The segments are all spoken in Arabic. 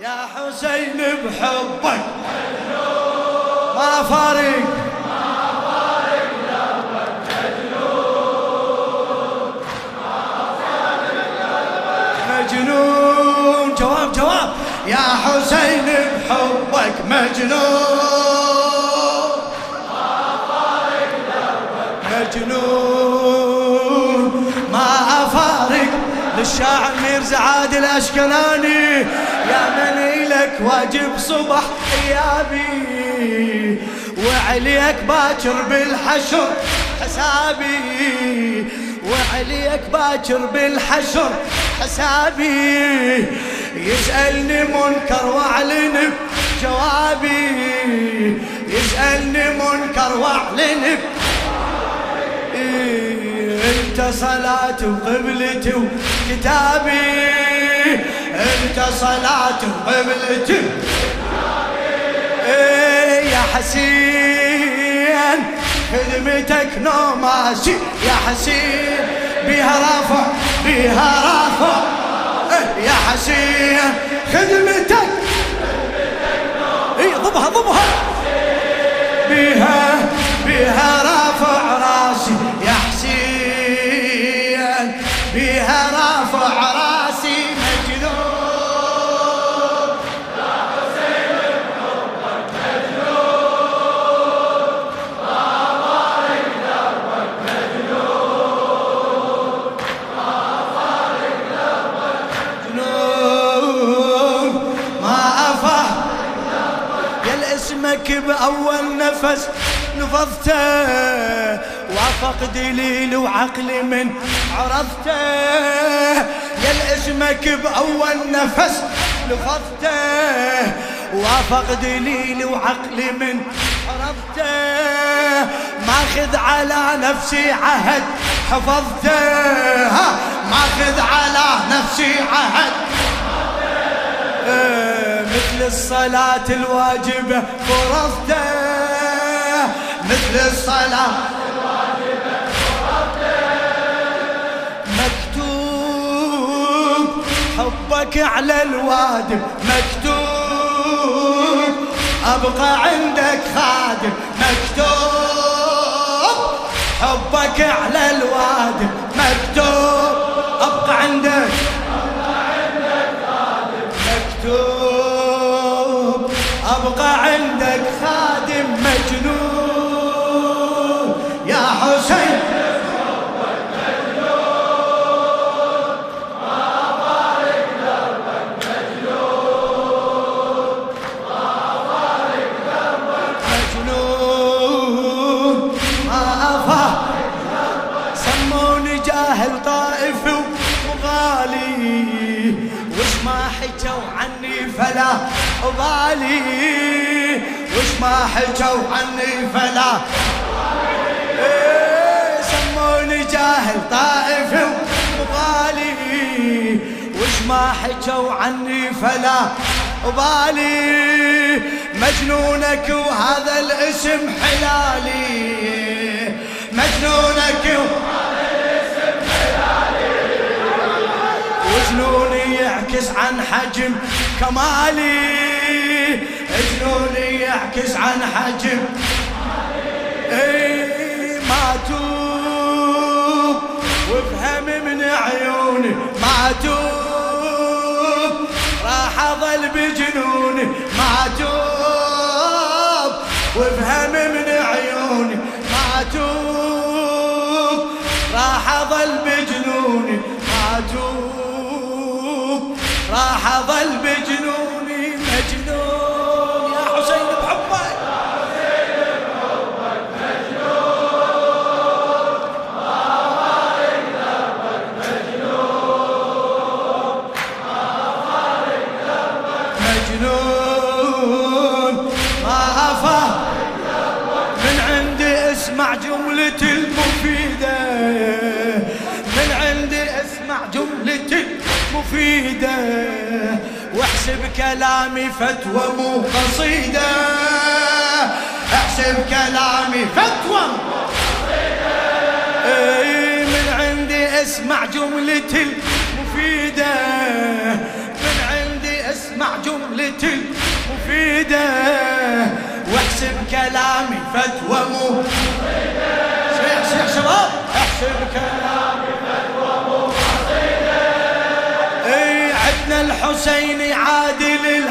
يا حسين بحبك. ما فارق. مجنون. جواب جواب. يا حسين بحبك. مجنون. مجنون ما افارق للشاعر ميرزا عادل اشكناني يا من لك واجب صبح ايابي وعليك باكر بالحشر حسابي. وعليك باكر بالحشر حسابي. يسألني منكر وأعلن جوابي يسألني منكر وأعلن انت صلاة وقبلتي وكتابي. انت صلاة وقبلتي إيه يا حسين خدمتك نوماسي يا حسين بها رافع بها رافع. إيه يا حسين خدمتك. اي ضبها ضبها. بها بها اسمك بأول نفس نفضته وافق دليل وعقلي من عرفته يا اسمك بأول نفس نفضته وافق دليل وعقلي من عرفته ماخذ على نفسي عهد حفظته ماخذ على نفسي عهد الصلاة الواجبة فرضته مثل الصلاة مكتوب. حبك على الوادم مكتوب. أبقى عندك خادم مكتوب. حبك على الوادم مكتوب. أبقى عندك وش ما حكوا عني فلا أبالي. وش ما حكوا عني فلا إيه، سموني جاهل طائف وغالي وش ما حكوا عني فلا أبالي. مجنونك وهذا الاسم حلالي. مجنونك وجنوني يعكس عن حجم كمالي؟ جنوني يعكس عن حجم؟ اي ما توب وافهم من عيوني ما توب راح أظل بجنوني ما توب من عيوني ما توب راح أظل اظل بجنوني مجنون يا حسين بحبك مجنون. ما أفهم من عندي اسمع جملة المفيدة. من عندي اسمع جملة المفيدة واحسب كلامي فتوى مو قصيدة احسب كلامي فتوى اي من عندي اسمع جملة المفيدة. من عندي اسمع مع جملة مفيدة واحسب كلامي فتوى مو صيح صيح شباب احسب كلامي الحسين عادل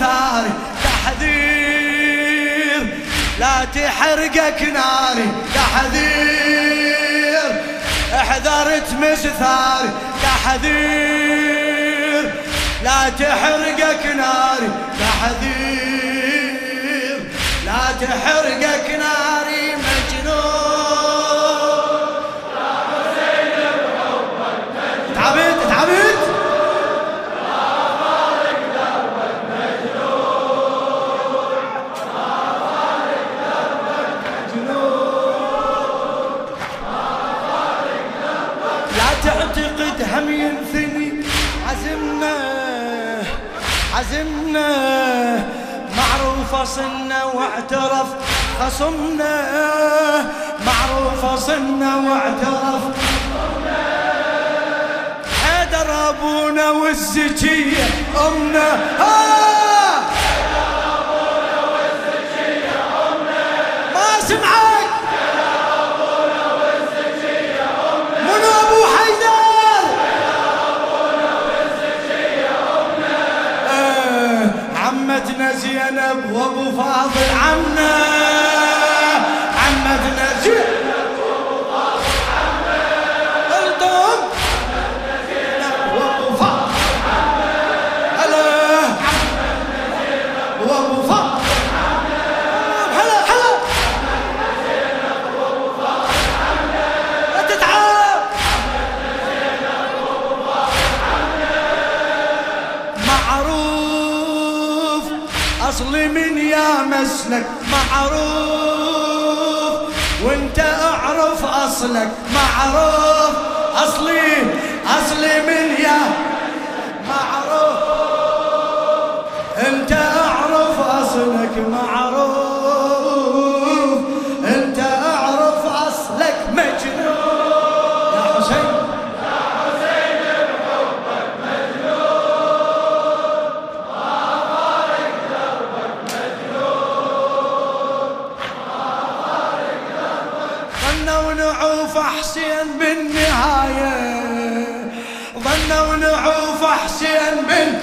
ثاري تحذير. لا تحرقك ناري تحذير. احذرت مسثاري تحذير. لا تحرقك ناري تحذير. لا تحرقك ناري. عزمنا معروف صنا واعترف خصمنا. معروف صنا واعترف. حيدر أبونا والزكية أمنا. ما وابو فاضل عمنا معروف اصلي أصلي من يا حسين بالنهاية ظنوا نعوف حسين بالنهاية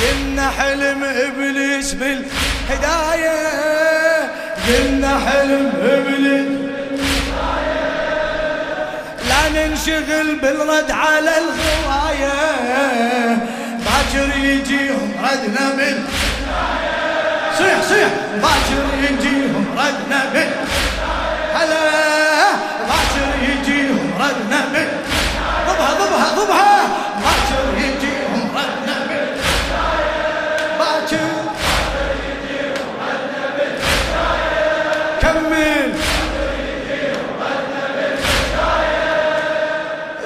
قلنا حلم إبليس بالهداية. قلنا حلم إبليس لا ننشغل بالرد على الغواية. باكر يجيهم ردنا من صيح صيح. باكر يجيهم ردنا من باكر يجيهم ردنا من ضبها ضبها باكر يجيهم ردنا من باكر كمل.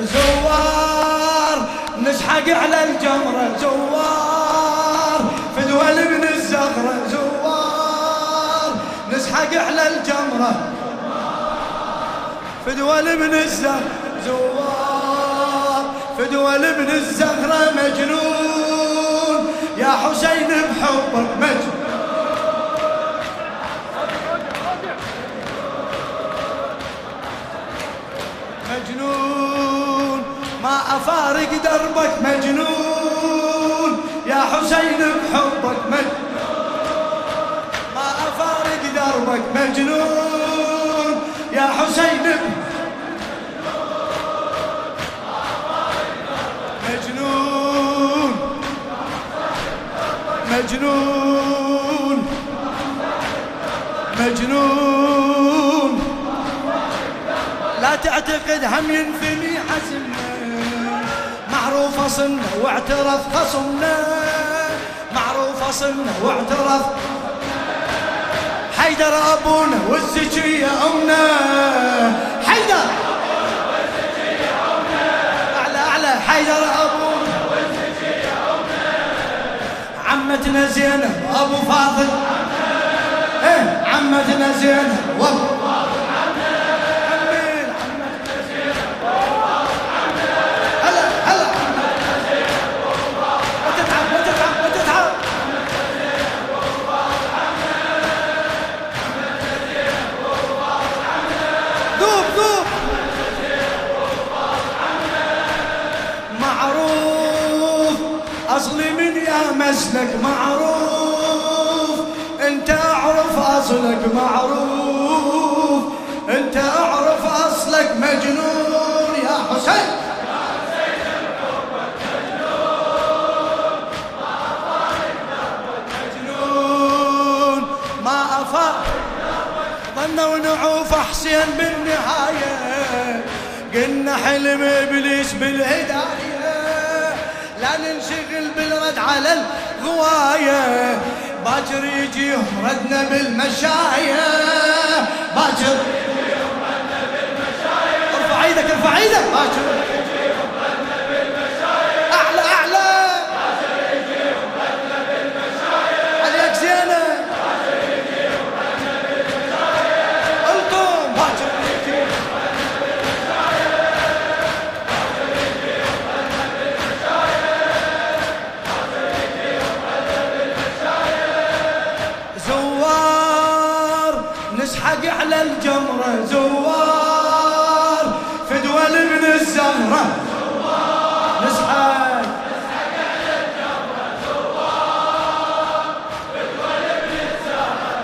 زوار نسحق على الجمرة. زوار فدول من الزغرة زوار نسحق على الجمرة فدول من الزهر زوار فدول من الزهرة مجنون. يا حسين بحبك مجنون. مجنون. ما أفارق دربك مجنون. يا حسين بحبك مجنون. ما أفارق دربك مجنون. مجنون. مجنون. لا تعتقد هم ينفني حزمنا. معروف صنا واعترف خصمنا. معروف صنا واعترف. حيدر أبونا والزكية أمنا. حيدر. أعلى أعلى. حيدر عمتنا زينب أبو فاضل. إيه عمتنا زينب ظنوا نعوف حسين بالنهاية. قلنا حلم إبليس بالهداية. لا ننشغل بالرد على الغواية. باكر يجيهم ردنا بالمشاية. باكر ارفع إيدك ارفع إيدك باكر.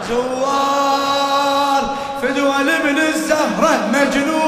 زوار فدول من الزهرة مجنون.